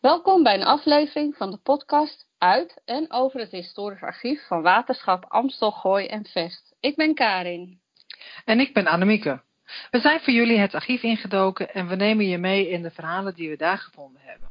Welkom bij een aflevering van de podcast uit en over het historisch archief van Waterschap Amstel, Gooi en Vest. Ik ben Karin. En ik ben Annemieke. We zijn voor jullie het archief ingedoken en we nemen je mee in de verhalen die we daar gevonden hebben.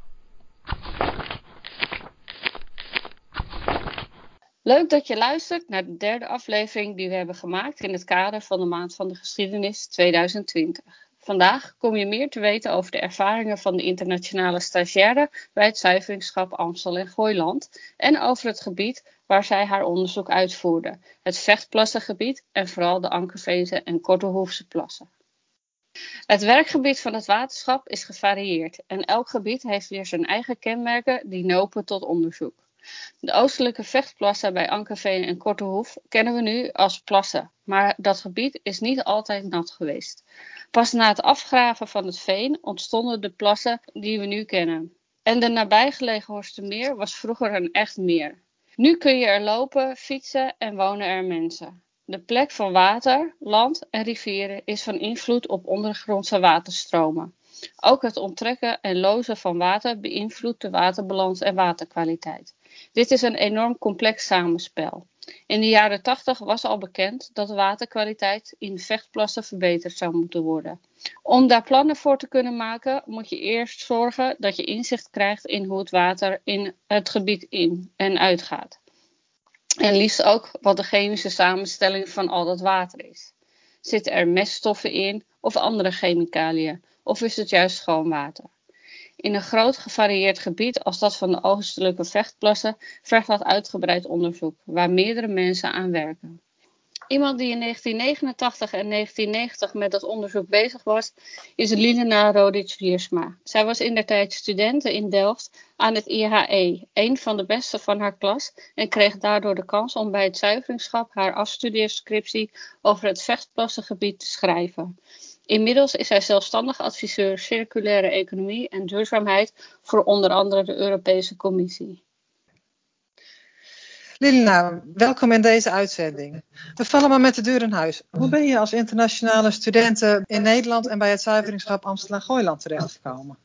Leuk dat je luistert naar de derde aflevering die we hebben gemaakt in het kader van de Maand van de Geschiedenis 2020. Vandaag kom je meer te weten over de ervaringen van de internationale stagiaire bij het zuiveringsschap Amstel en Gooiland en over het gebied waar zij haar onderzoek uitvoerde, het Vechtplassengebied en vooral de Ankerveense en Kortehoefse plassen. Het werkgebied van het waterschap is gevarieerd en elk gebied heeft weer zijn eigen kenmerken die nopen tot onderzoek. De oostelijke vechtplassen bij Ankerveen en Kortehoef kennen we nu als plassen, maar dat gebied is niet altijd nat geweest. Pas na het afgraven van het veen ontstonden de plassen die we nu kennen. En de nabijgelegen Horstermeer was vroeger een echt meer. Nu kun je er lopen, fietsen en wonen er mensen. De plek van water, land en rivieren is van invloed op ondergrondse waterstromen. Ook het onttrekken en lozen van water beïnvloedt de waterbalans en waterkwaliteit. Dit is een enorm complex samenspel. In de jaren 80 was al bekend dat de waterkwaliteit in vechtplassen verbeterd zou moeten worden. Om daar plannen voor te kunnen maken, moet je eerst zorgen dat je inzicht krijgt in hoe het water in het gebied in en uitgaat. En liefst ook wat de chemische samenstelling van al dat water is. Zitten er meststoffen in of andere chemicaliën? Of is het juist schoon water? In een groot gevarieerd gebied als dat van de oostelijke vechtplassen vergt dat uitgebreid onderzoek, waar meerdere mensen aan werken. Iemand die in 1989 en 1990 met dat onderzoek bezig was, is Lilena Rodic-Wiersma. Zij was in der tijd studente in Delft aan het IHE, een van de beste van haar klas, en kreeg daardoor de kans om bij het zuiveringsschap haar afstudeerscriptie over het vechtplassengebied te schrijven. Inmiddels is hij zelfstandig adviseur circulaire economie en duurzaamheid voor onder andere de Europese Commissie. Lilina, welkom in deze uitzending. We vallen maar met de deur in huis. Hoe ben je als internationale studenten in Nederland en bij het zuiveringschap Amsterdam-Gooiland terechtgekomen?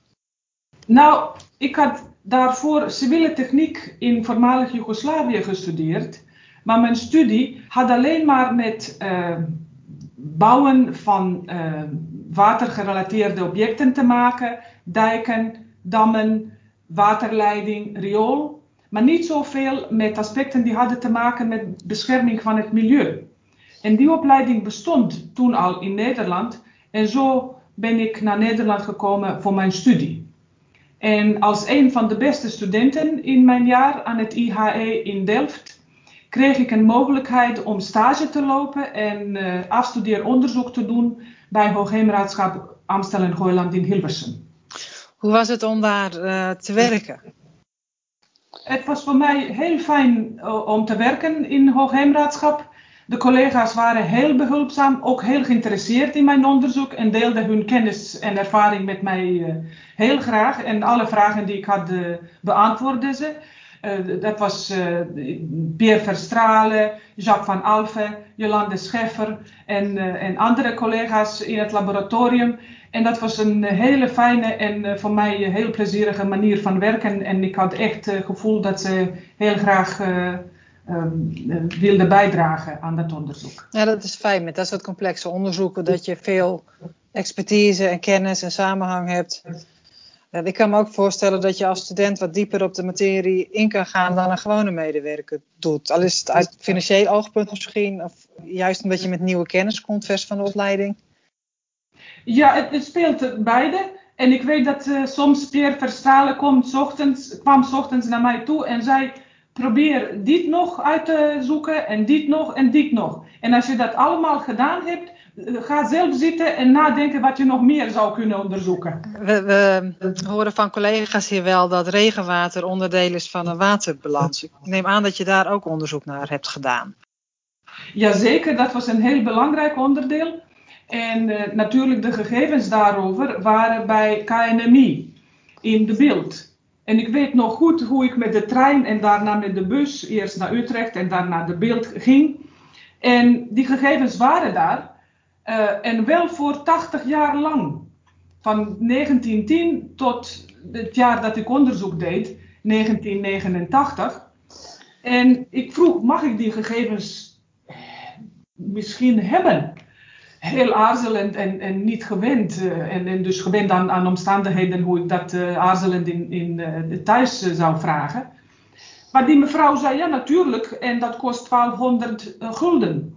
Nou, ik had daarvoor civiele techniek in voormalig Joegoslavië gestudeerd. Maar mijn studie had alleen maar met uh, bouwen van uh, watergerelateerde objecten te maken, dijken, dammen, waterleiding, riool, maar niet zoveel met aspecten die hadden te maken met bescherming van het milieu. En die opleiding bestond toen al in Nederland en zo ben ik naar Nederland gekomen voor mijn studie. En als een van de beste studenten in mijn jaar aan het IHE in Delft kreeg ik een mogelijkheid om stage te lopen en uh, afstudeeronderzoek te doen bij Hoogheemraadschap Amstel en Gooiland in Hilversum. Hoe was het om daar uh, te werken? Het was voor mij heel fijn uh, om te werken in Hoogheemraadschap. De collega's waren heel behulpzaam, ook heel geïnteresseerd in mijn onderzoek en deelden hun kennis en ervaring met mij heel graag. En alle vragen die ik had, beantwoordden ze. Uh, dat was uh, Pierre Verstralen, Jacques van Alphen, Jolande Scheffer en, uh, en andere collega's in het laboratorium. En dat was een hele fijne en voor mij heel plezierige manier van werken. En ik had echt het gevoel dat ze heel graag um, wilden bijdragen aan dat onderzoek. Ja, dat is fijn met dat soort complexe onderzoeken, dat je veel expertise en kennis en samenhang hebt ik kan me ook voorstellen dat je als student wat dieper op de materie in kan gaan dan een gewone medewerker doet. Al is het uit financieel oogpunt misschien, of juist omdat je met nieuwe kennis komt, vers van de opleiding. Ja, het, het speelt beide. En ik weet dat uh, soms Pierre Verstralen komt ochtends, kwam ochtends naar mij toe en zei: Probeer dit nog uit te zoeken en dit nog en dit nog. En als je dat allemaal gedaan hebt, ga zelf zitten en nadenken wat je nog meer zou kunnen onderzoeken. We, we, horen van collega's hier wel dat regenwater onderdeel is van een waterbalans. Ik neem aan dat je daar ook onderzoek naar hebt gedaan. Jazeker, dat was een heel belangrijk onderdeel. En uh, natuurlijk de gegevens daarover waren bij KNMI in de beeld. En ik weet nog goed hoe ik met de trein en daarna met de bus eerst naar Utrecht en daarna de beeld ging. En die gegevens waren daar. Uh, en wel voor 80 jaar lang. van 1910 tot het jaar dat ik onderzoek deed, 1989. En ik vroeg, mag ik die gegevens misschien hebben? Heel aarzelend en, en niet gewend. Uh, en, dus gewend aan, omstandigheden hoe ik dat uh, aarzelend in, in thuis zou vragen. Maar die mevrouw zei, ja natuurlijk, en dat kost 1200 gulden.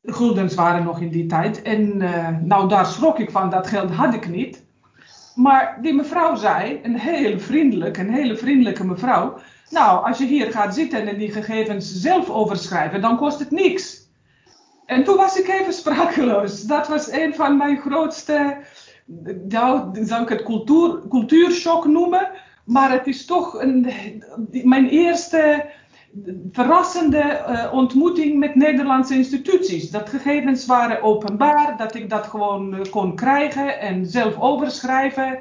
De guldens waren nog in die tijd. En nou, daar schrok ik van, dat geld had ik niet. Maar die mevrouw zei, een heel vriendelijk, een hele vriendelijke mevrouw. Nou, als je hier gaat zitten en die gegevens zelf overschrijven, dan kost het niks. En toen was ik even sprakeloos. Dat was een van mijn grootste, nou, zou ik het cultuur, cultuurshock noemen. Maar het is toch een, mijn eerste verrassende uh, ontmoeting met Nederlandse instituties. Dat gegevens waren openbaar, dat ik dat gewoon uh, kon krijgen en zelf overschrijven.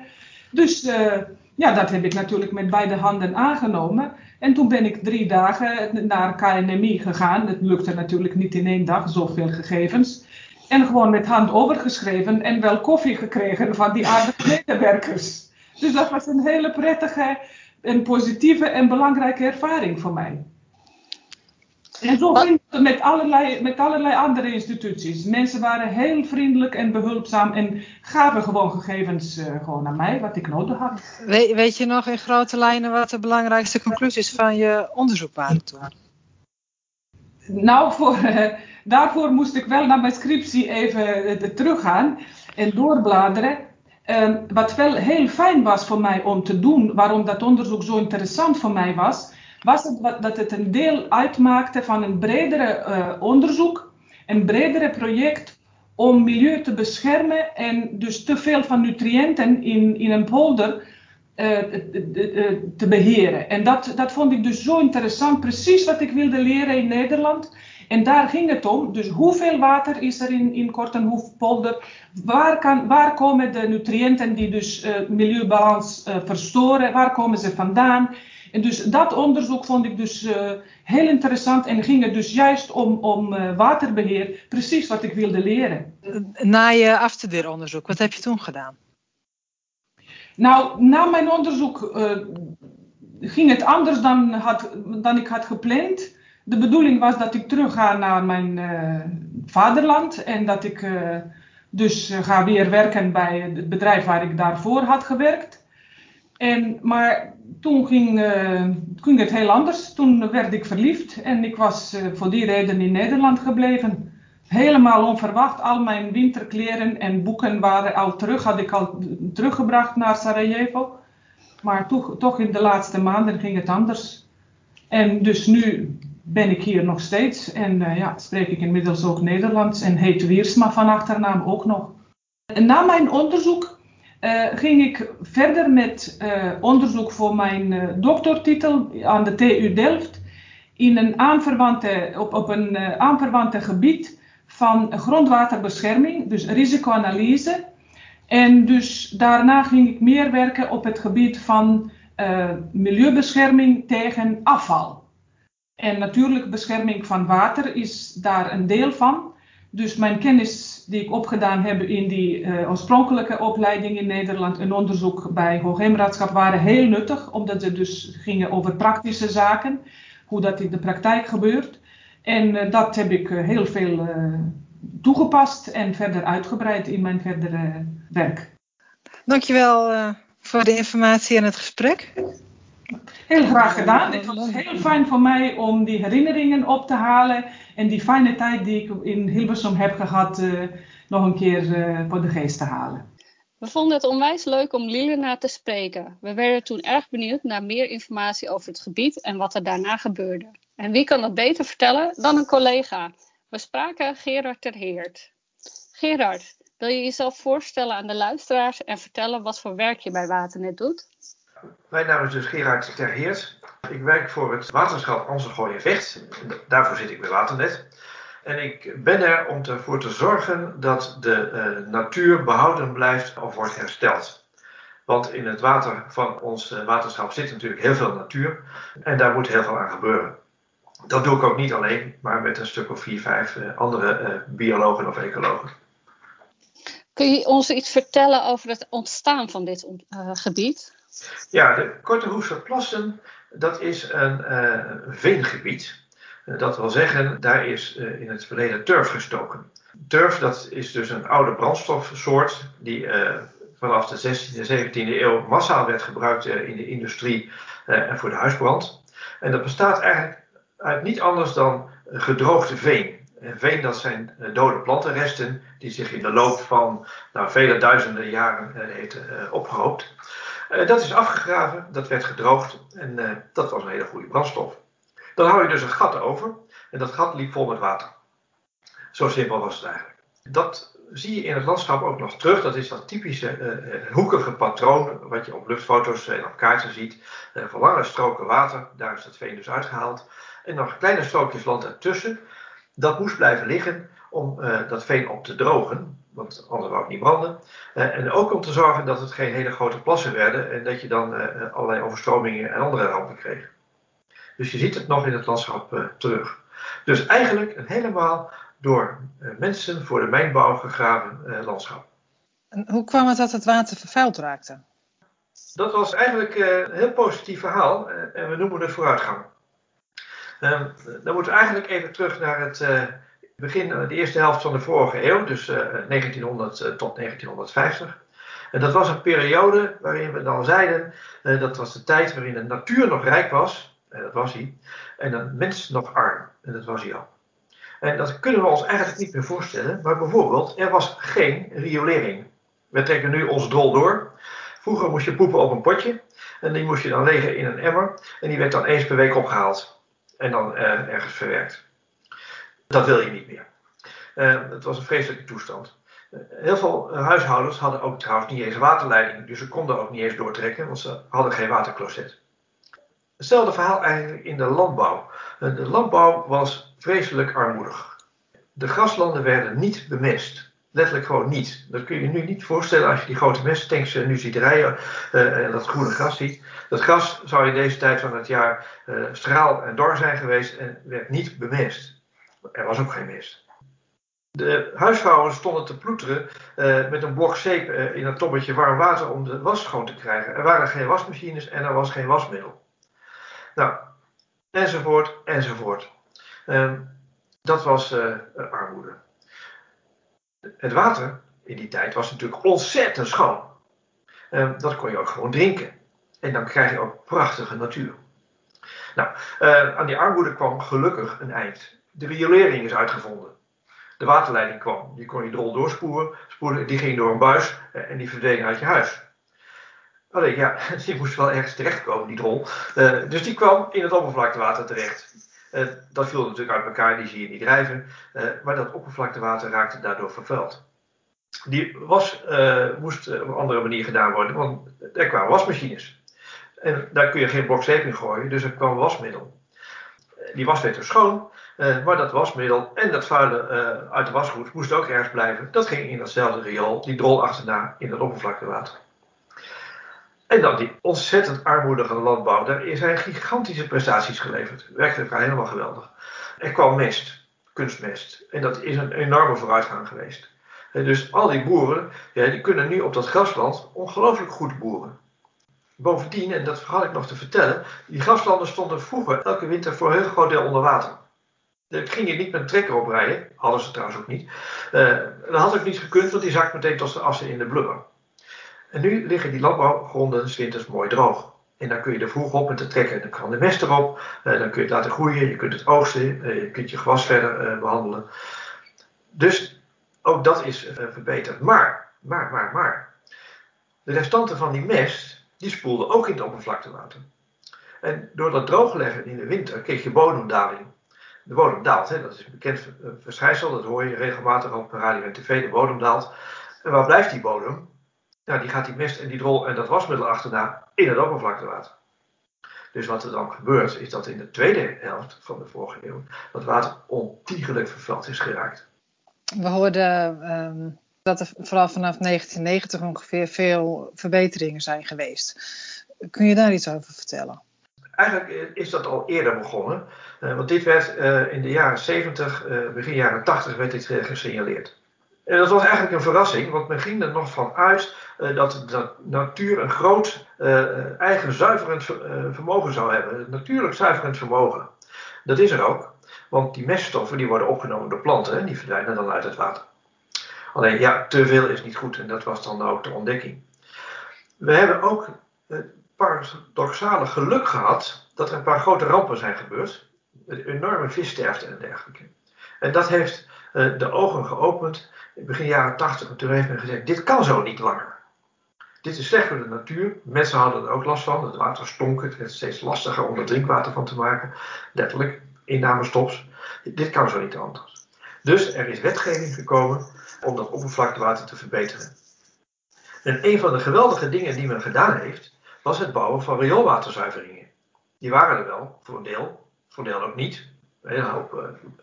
Dus uh, ja, dat heb ik natuurlijk met beide handen aangenomen. En toen ben ik drie dagen naar KNMI gegaan. Het lukte natuurlijk niet in één dag, zoveel gegevens. En gewoon met hand overgeschreven en wel koffie gekregen van die aardige medewerkers. Dus dat was een hele prettige en positieve en belangrijke ervaring voor mij. En zo ging het met allerlei, met allerlei andere instituties. Mensen waren heel vriendelijk en behulpzaam en gaven gewoon gegevens uh, gewoon aan mij, wat ik nodig had. We, weet je nog in grote lijnen wat de belangrijkste conclusies van je onderzoek waren toen? Nou, voor, uh, daarvoor moest ik wel naar mijn scriptie even uh, teruggaan en doorbladeren. Ehm, wat wel heel fijn was voor mij om te doen, waarom dat onderzoek zo interessant voor mij was, was het dat het een deel uitmaakte van een bredere uh, onderzoek, een bredere project om milieu te beschermen en dus te veel van nutriënten in, in een polder uh, te beheren. En dat, dat vond ik dus zo interessant, precies wat ik wilde leren in Nederland. En daar ging het om. Dus hoeveel water is er in, in Kortenhoefpolder? Waar, kan, waar komen de nutriënten die dus milieubalans verstoren? Waar komen ze vandaan? En dus dat onderzoek vond ik dus uh, heel interessant en ging het dus juist om, om uh, waterbeheer, precies wat ik wilde leren. Na je afstudeeronderzoek, wat heb je toen gedaan? Nou, na mijn onderzoek uh, ging het anders dan, had, dan ik had gepland. De bedoeling was dat ik terug ga naar mijn vaderland en dat ik dus ga weer werken bij het bedrijf waar ik daarvoor had gewerkt. En, maar toen ging, uh, ging het heel anders. Toen werd ik verliefd en ik was uh, voor die reden in Nederland gebleven. Helemaal onverwacht. Al mijn winterkleren en boeken waren al terug, had ik al teruggebracht naar Sarajevo. Maar toch, toch in de laatste maanden ging het anders. En dus nu ben ik hier nog steeds en uh, ja, spreek ik inmiddels ook Nederlands en heet Wiersma van achternaam ook nog. Na mijn onderzoek uh, ging ik verder met uh, onderzoek voor mijn uh, doctortitel aan de TU Delft in een aanverwante, op, op een aanverwante gebied van grondwaterbescherming, dus risicoanalyse. En dus daarna ging ik meer werken op het gebied van milieubescherming tegen afval. En natuurlijk bescherming van water is daar een deel van. Dus mijn kennis die ik opgedaan heb in die uh, oorspronkelijke opleiding in Nederland, een onderzoek bij Hoogheemraadschap, waren heel nuttig, omdat ze dus gingen over praktische zaken, hoe dat in de praktijk gebeurt. En uh, dat heb ik uh, heel veel toegepast en verder uitgebreid in mijn verdere werk. Dankjewel voor de informatie en het gesprek. Heel graag gedaan. Het was heel fijn voor mij om die herinneringen op te halen en die fijne tijd die ik in Hilversum heb gehad, uh, nog een keer uh, voor de geest te halen. We vonden het onwijs leuk om Lilena te spreken. We werden toen erg benieuwd naar meer informatie over het gebied en wat er daarna gebeurde. En wie kan dat beter vertellen dan een collega? We spraken Gerard Terheert. Gerard, wil je jezelf voorstellen aan de luisteraars en vertellen wat voor werk je bij Waternet doet? Mijn naam is dus Gerard Terheert. Ik werk voor het waterschap Amsterdam Vecht. Daarvoor zit ik bij Waternet. En ik ben er om ervoor te zorgen dat de uh, natuur behouden blijft of wordt hersteld. Want in het water van ons uh, waterschap zit natuurlijk heel veel natuur. En daar moet heel veel aan gebeuren. Dat doe ik ook niet alleen, maar met een stuk of vier, vijf uh, andere biologen of ecologen. Kun je ons iets vertellen over het ontstaan van dit gebied? Ja, de Korte Hoesterplassen, dat is een uh, veengebied. dat wil zeggen, daar is in het verleden turf gestoken. Turf, dat is dus een oude brandstofsoort die vanaf de 16e en 17e eeuw massaal werd gebruikt in de industrie en voor de huisbrand. En dat bestaat eigenlijk uit niet anders dan gedroogde veen. En veen, dat zijn eh, dode plantenresten die zich in de loop van nou, vele duizenden jaren heeft opgehoopt. Uh, dat is afgegraven, dat werd gedroogd en dat was een hele goede brandstof. Dan hou je dus een gat over en dat gat liep vol met water. Zo simpel was het eigenlijk. Dat zie je in het landschap ook nog terug. Dat is dat typische hoekige patroon wat je op luchtfoto's en op kaarten ziet. van lange stroken water, daar is dat veen dus uitgehaald. En nog kleine strookjes land ertussen dat moest blijven liggen om uh, dat veen op te drogen, want anders wou het niet branden. Uh, en ook om te zorgen dat het geen hele grote plassen werden en dat je dan uh, allerlei overstromingen en andere rampen kreeg. Dus je ziet het nog in het landschap terug. Dus eigenlijk een helemaal door mensen voor de mijnbouw gegraven landschap. En hoe kwam het dat het water vervuild raakte? Dat was eigenlijk een heel positief verhaal en we noemen het vooruitgang. Um, dan moeten we eigenlijk even terug naar het begin, de eerste helft van de vorige eeuw, dus uh, 1900 tot 1950. En dat was een periode waarin we dan zeiden, dat was de tijd waarin de natuur nog rijk was, en dat was hij, en de mens nog arm, en dat was hij al. En dat kunnen we ons eigenlijk niet meer voorstellen, maar bijvoorbeeld, er was geen riolering. We trekken nu ons drol door. Vroeger moest je poepen op een potje, en die moest je dan legen in een emmer, en die werd dan eens per week opgehaald en dan ergens verwerkt. Dat wil je niet meer. Uh, het was een vreselijke toestand. Uh, heel veel huishoudens hadden ook trouwens niet eens een waterleiding, dus ze konden ook niet eens doortrekken, want ze hadden geen watercloset. Hetzelfde verhaal eigenlijk in de landbouw. De landbouw was vreselijk armoedig. De graslanden werden niet bemest. Letterlijk gewoon niet. Dat kun je je nu niet voorstellen als je die grote mesttanks nu ziet rijden en dat groene gras ziet. Dat gras zou in deze tijd van het jaar straal en dor zijn geweest en werd niet bemest. Er was ook geen mest. De huisvrouwen stonden te ploeteren uh, met een blok zeep in een tobbetje warm water om de was schoon te krijgen. Er waren geen wasmachines en er was geen wasmiddel. Nou, enzovoort, enzovoort. Ehm, dat was armoede het water in die tijd was natuurlijk ontzettend schoon. Uh, dat kon je ook gewoon drinken. En dan krijg je ook prachtige natuur. Nou, aan die armoede kwam gelukkig een eind. De riolering is uitgevonden. De waterleiding kwam. Je kon je drol doorspoelen. Spoelen, die ging door een buis uh, en die verdween uit je huis. Alleen ja, die moest wel ergens terechtkomen, die drol. dus die kwam in het oppervlaktewater terecht. Uh, dat viel natuurlijk uit elkaar, die zie je niet drijven. Uh, maar dat oppervlaktewater raakte daardoor vervuild. Die was, moest op een andere manier gedaan worden, want er kwamen wasmachines. En daar kun je geen blok zeep in gooien, dus er kwam wasmiddel. Die was werd dus schoon, maar dat wasmiddel en dat vuile uit de wasgoed moest ook ergens blijven. Dat ging in datzelfde riool, die drol achterna in het oppervlaktewater. En dan die ontzettend armoedige landbouw. Daar zijn gigantische prestaties geleverd. Werkelijk helemaal geweldig. Er kwam mest, kunstmest. En dat is een enorme vooruitgang geweest. En dus al die boeren, ja, die kunnen nu op dat grasland ongelooflijk goed boeren. Bovendien, en dat had ik nog te vertellen, die graslanden stonden vroeger elke winter voor een heel groot deel onder water. Daar ging je niet met een trekker oprijden, hadden ze trouwens ook niet. Uh, dat had ook niet gekund, want die zakt meteen tot de assen in de blubber. En nu liggen die landbouwgronden winters mooi droog. En dan kun je er vroeg op met de trekker. Dan kan de mest erop. Eh, dan kun je het laten groeien. Je kunt het oogsten. Eh, je kunt je gewas verder eh, behandelen. Dus ook dat is verbeterd. Maar, maar, maar, maar. De restanten van die mest, die spoelden ook in het oppervlaktewater. En door dat droogleggen in de winter kreeg je bodemdaling. De bodem daalt, dat is een bekend verschijnsel. Dat hoor je regelmatig op radio en tv. De bodem daalt. En waar blijft die bodem? nou, die gaat die mest en die drol en dat wasmiddel achterna in het oppervlaktewater. Dus wat er dan gebeurt, is dat in de tweede helft van de vorige eeuw dat water ontiegelijk vervuild is geraakt. We hoorden um, dat er vooral vanaf 1990 ongeveer veel verbeteringen zijn geweest. Kun je daar iets over vertellen? Eigenlijk is dat al eerder begonnen. Uh, want dit werd uh, in de jaren 70, uh, begin jaren 80 werd dit gesignaleerd. En dat was eigenlijk een verrassing, want men ging er nog van uit dat de natuur een groot eigen zuiverend vermogen zou hebben. Natuurlijk zuiverend vermogen. Dat is er ook, want die meststoffen die worden opgenomen door planten en die verdwijnen dan uit het water. Alleen ja, te veel is niet goed en dat was dan ook de ontdekking. We hebben ook paradoxale geluk gehad dat er een paar grote rampen zijn gebeurd. Een enorme vissterfte en dergelijke. En dat heeft de ogen geopend begin jaren 80. En toen heeft men gezegd: dit kan zo niet langer. Dit is slecht voor de natuur. Mensen hadden er ook last van. Het water stonk. Het werd steeds lastiger om er drinkwater van te maken. Letterlijk, inname-stops. Dit kan zo niet anders. Dus er is wetgeving gekomen om dat oppervlaktewater te verbeteren. En een van de geweldige dingen die men gedaan heeft, was het bouwen van rioolwaterzuiveringen. Die waren er wel, voor een deel, voor een deel ook niet. Een uh,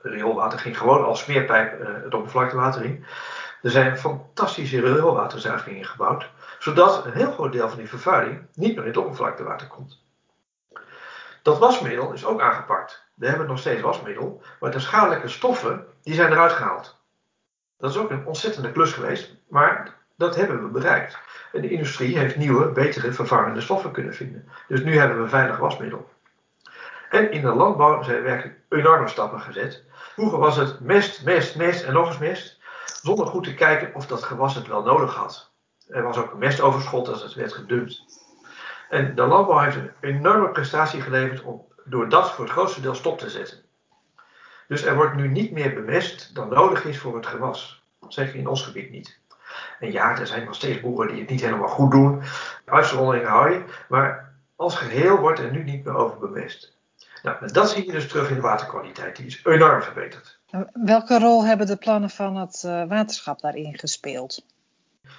rioolwater ging gewoon als smeerpijp uh, het oppervlaktewater in. Er zijn fantastische rioolwaterzuiveringen gebouwd, zodat een heel groot deel van die vervuiling niet meer in het oppervlaktewater komt. Dat wasmiddel is ook aangepakt. We hebben nog steeds wasmiddel, maar de schadelijke stoffen die zijn eruit gehaald. Dat is ook een ontzettende klus geweest, maar dat hebben we bereikt. En de industrie heeft nieuwe, betere, vervangende stoffen kunnen vinden. Dus nu hebben we veilig wasmiddel. En in de landbouw zijn werkelijk enorme stappen gezet. Vroeger was het mest, mest, mest en nog eens mest. Zonder goed te kijken of dat gewas het wel nodig had. Er was ook mestoverschot als het werd gedumpt. En de landbouw heeft een enorme prestatie geleverd om door dat voor het grootste deel stop te zetten. Dus er wordt nu niet meer bemest dan nodig is voor het gewas. Zeker in ons gebied niet. En ja, er zijn nog steeds boeren die het niet helemaal goed doen. Uitzonderingen hou je. Maar als geheel wordt er nu niet meer over bemest. Nou, dat zie je dus terug in de waterkwaliteit. Die is enorm verbeterd. Welke rol hebben de plannen van het uh, waterschap daarin gespeeld?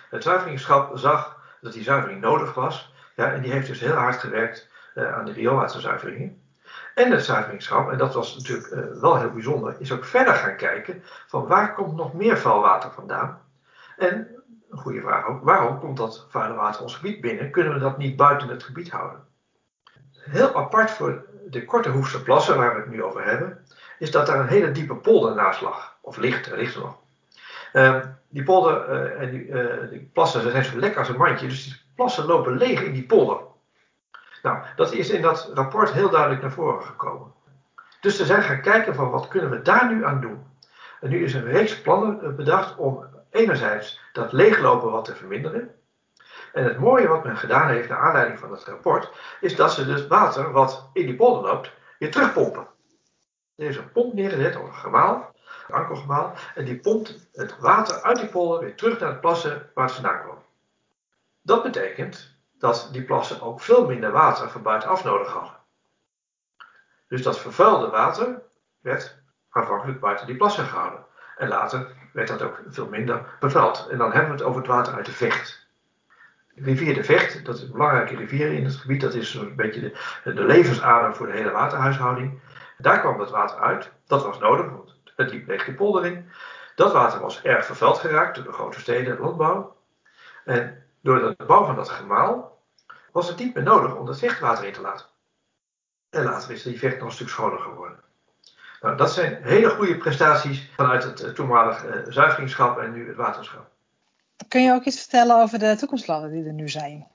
Het zuiveringsschap zag dat die zuivering nodig was. Ja, en die heeft dus heel hard gewerkt uh, aan de rioolwaterzuiveringen. En het zuiveringsschap, en dat was natuurlijk uh, wel heel bijzonder, is ook verder gaan kijken van waar komt nog meer vuilwater vandaan. En een goede vraag ook, waarom komt dat vuile water ons gebied binnen? Kunnen we dat niet buiten het gebied houden? Heel apart voor de Korte Hoefse plassen, waar we het nu over hebben, is dat daar een hele diepe polder naast lag. Of ligt, er ligt er nog. Uh, die polder uh, en die, uh, die, plassen zijn zo lekker als een mandje, dus die plassen lopen leeg in die polder. Nou, dat is in dat rapport heel duidelijk naar voren gekomen. Dus ze zijn gaan kijken van wat kunnen we daar nu aan doen. En nu is een reeks plannen bedacht om enerzijds dat leeglopen wat te verminderen. En het mooie wat men gedaan heeft naar aanleiding van het rapport, is dat ze dus water wat in die polder loopt, weer terugpompen. Er is een pomp neergezet, of een gemaal, een en die pompt het water uit die polder weer terug naar het plassen waar het vandaan kwam. Dat betekent dat die plassen ook veel minder water van buitenaf nodig hadden. Dus dat vervuilde water werd aanvankelijk buiten die plassen gehouden. En later werd dat ook veel minder bevuild. En dan hebben we het over het water uit de vecht rivier de Vecht, dat is een belangrijke rivier in het gebied. Dat is een beetje de, de levensader voor de hele waterhuishouding. Daar kwam dat water uit. Dat was nodig, want het liep leeg de polder in. Dat water was erg vervuild geraakt door de grote steden en landbouw. En door de bouw van dat gemaal was het niet meer nodig om dat vechtwater in te laten. En later is die vecht nog een stuk schoner geworden. Nou, dat zijn hele goede prestaties vanuit het toenmalig uh, zuiveringsschap en nu het waterschap. Kun je ook iets vertellen over de toekomstplannen die er nu zijn?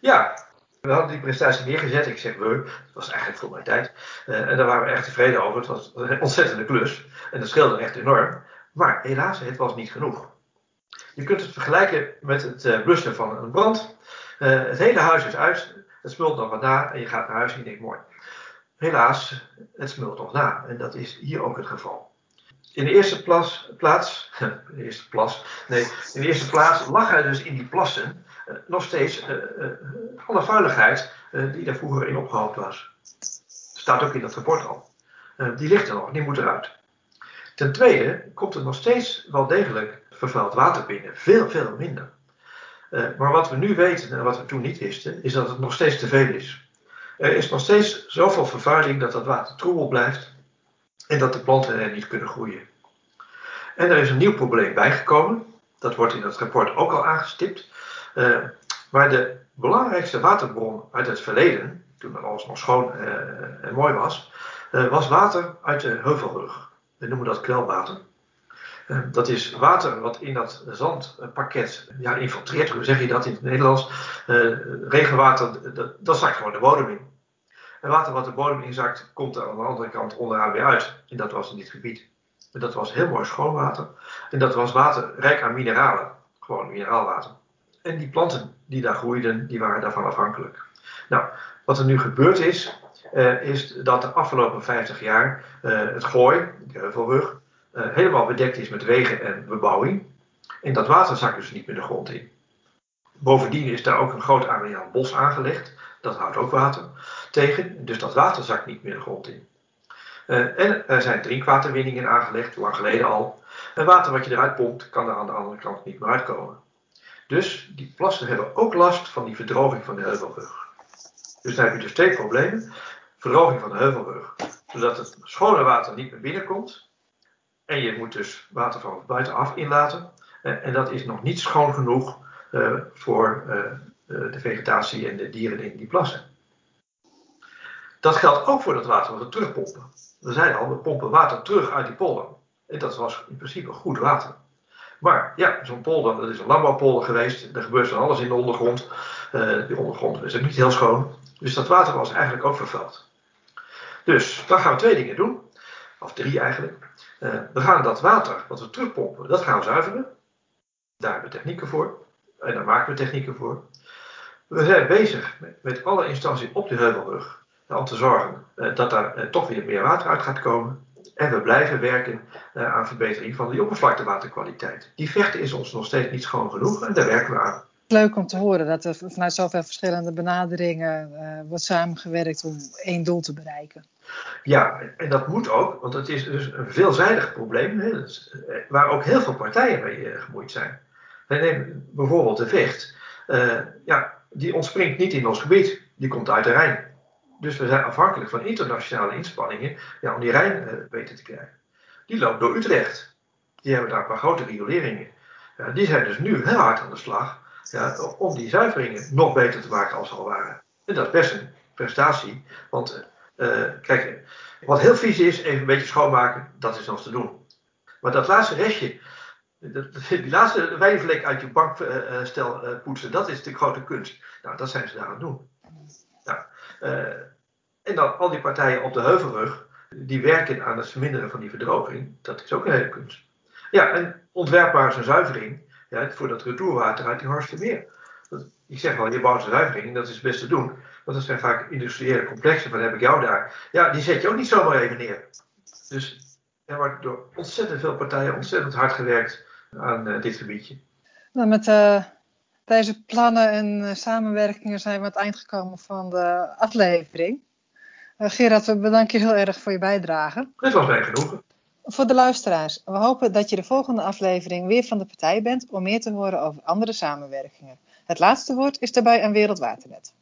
Ja, we hadden die prestatie neergezet. Ik zeg we, het was eigenlijk voor mijn tijd. Uh, en daar waren we echt tevreden over. Het was een ontzettende klus. En dat scheelde echt enorm. Maar helaas, het was niet genoeg. Je kunt het vergelijken met het uh, blussen van een brand. Uh, het hele huis is uit. Het smult nog wat na. En je gaat naar huis en je denkt mooi. Helaas, het smult nog na. En dat is hier ook het geval. In de eerste plaats, eerste nee, in de eerste plaats lag er dus in die plassen uh, nog steeds uh, uh, alle vuiligheid die daar vroeger in opgehoopt was. Staat ook in dat rapport al. die ligt er nog, die moet eruit. Ten tweede komt er nog steeds wel degelijk vervuild water binnen, veel, veel minder. maar wat we nu weten en wat we toen niet wisten, is dat het nog steeds te veel is. Er is nog steeds zoveel vervuiling dat dat water troebel blijft en dat de planten er niet kunnen groeien. En er is een nieuw probleem bijgekomen. Dat wordt in het rapport ook al aangestipt. Uh, maar de belangrijkste waterbron uit het verleden, toen alles nog schoon uh, en mooi was, uh, was water uit de heuvelrug. We noemen dat kwelwater. Eh, dat is water wat in dat zandpakket ja, infiltreert. Hoe zeg je dat in het Nederlands? Uh, regenwater, dat, dat zakt gewoon de bodem in. En water wat de bodem inzakt, komt er aan de andere kant onderaan weer uit. En dat was in dit gebied. En dat was heel mooi schoon water. En dat was water rijk aan mineralen. Gewoon mineraalwater. En die planten die daar groeiden, die waren daarvan afhankelijk. Nou, wat er nu gebeurd is, uh, is dat de afgelopen 50 jaar het gooi, de heuvelrug, helemaal bedekt is met wegen en bebouwing. En dat water zakt dus niet meer de grond in. Bovendien is daar ook een groot areaal bos aangelegd. Dat houdt ook water tegen. Dus dat water zakt niet meer de grond in. en er zijn drinkwaterwinningen aangelegd, lang geleden al. En water wat je eruit pompt, kan er aan de andere kant niet meer uitkomen. Dus die plassen hebben ook last van die verdroging van de heuvelrug. Dus dan heb je dus twee problemen. Verdroging van de heuvelrug, zodat het schone water niet meer binnenkomt. En je moet dus water van buitenaf inlaten. En dat is nog niet schoon genoeg uh, voor uh, de vegetatie en de dieren in die plassen. Dat geldt ook voor dat water wat we terugpompen. We zeiden al, we pompen water terug uit die polder. En dat was in principe goed water. Maar ja, zo'n polder, dat is een landbouwpolder geweest. Er gebeurt van alles in de ondergrond. Uh, die ondergrond is ook niet heel schoon. Dus dat water was eigenlijk ook vervuild. Dus dan gaan we twee dingen doen. Of drie eigenlijk. Uh, we gaan dat water wat we terugpompen, dat gaan we zuiveren. Daar hebben we technieken voor. En daar maken we technieken voor. We zijn bezig met, alle instanties op de heuvelrug om te zorgen uh, dat daar toch weer meer water uit gaat komen. En we blijven werken aan verbetering van de oppervlaktewaterkwaliteit. Die vechten is ons nog steeds niet schoon genoeg en daar werken we aan leuk om te horen dat er vanuit zoveel verschillende benaderingen wordt samengewerkt om één doel te bereiken. Ja, en dat moet ook, want het is dus een veelzijdig probleem eh, waar ook heel veel partijen mee uh, gemoeid zijn. Nemen bijvoorbeeld de vecht, uh, ja, die ontspringt niet in ons gebied, die komt uit de Rijn. Dus we zijn afhankelijk van internationale inspanningen ja, om die Rijn beter te krijgen. Die loopt door Utrecht. Die hebben daar een paar grote rioleringen. Ja, die zijn dus nu heel hard aan de slag ja, om die zuiveringen nog beter te maken als ze al waren. En dat is best een prestatie, want uh, kijk, wat heel vies is, even een beetje schoonmaken, dat is nog te doen. Maar dat laatste restje, die laatste wijnvlek uit je bankstel uh, poetsen, dat is de grote kunst. Nou, dat zijn ze daar aan het doen. En dan al die partijen op de heuvelrug, die werken aan het verminderen van die verdroging, dat is ook een hele kunst. Ja, en ontwerpbaar is een zuivering ja, voor dat retourwater uit die Horstermeer. Ik zeg wel, je bouwt een zuivering, dat is best te doen. Want dat zijn vaak industriële complexen, van heb ik jou daar. Ja, die zet je ook niet zomaar even neer. Dus er wordt door ontzettend veel partijen ontzettend hard gewerkt aan uh, dit gebiedje. Nou, met uh, deze plannen en uh, samenwerkingen zijn we aan het eind gekomen van de aflevering. Gerard, we bedanken je heel erg voor je bijdrage. Het was mij genoegen. Voor de luisteraars, we hopen dat je de volgende aflevering weer van de partij bent om meer te horen over andere samenwerkingen. Het laatste woord is daarbij aan Wereldwaternet.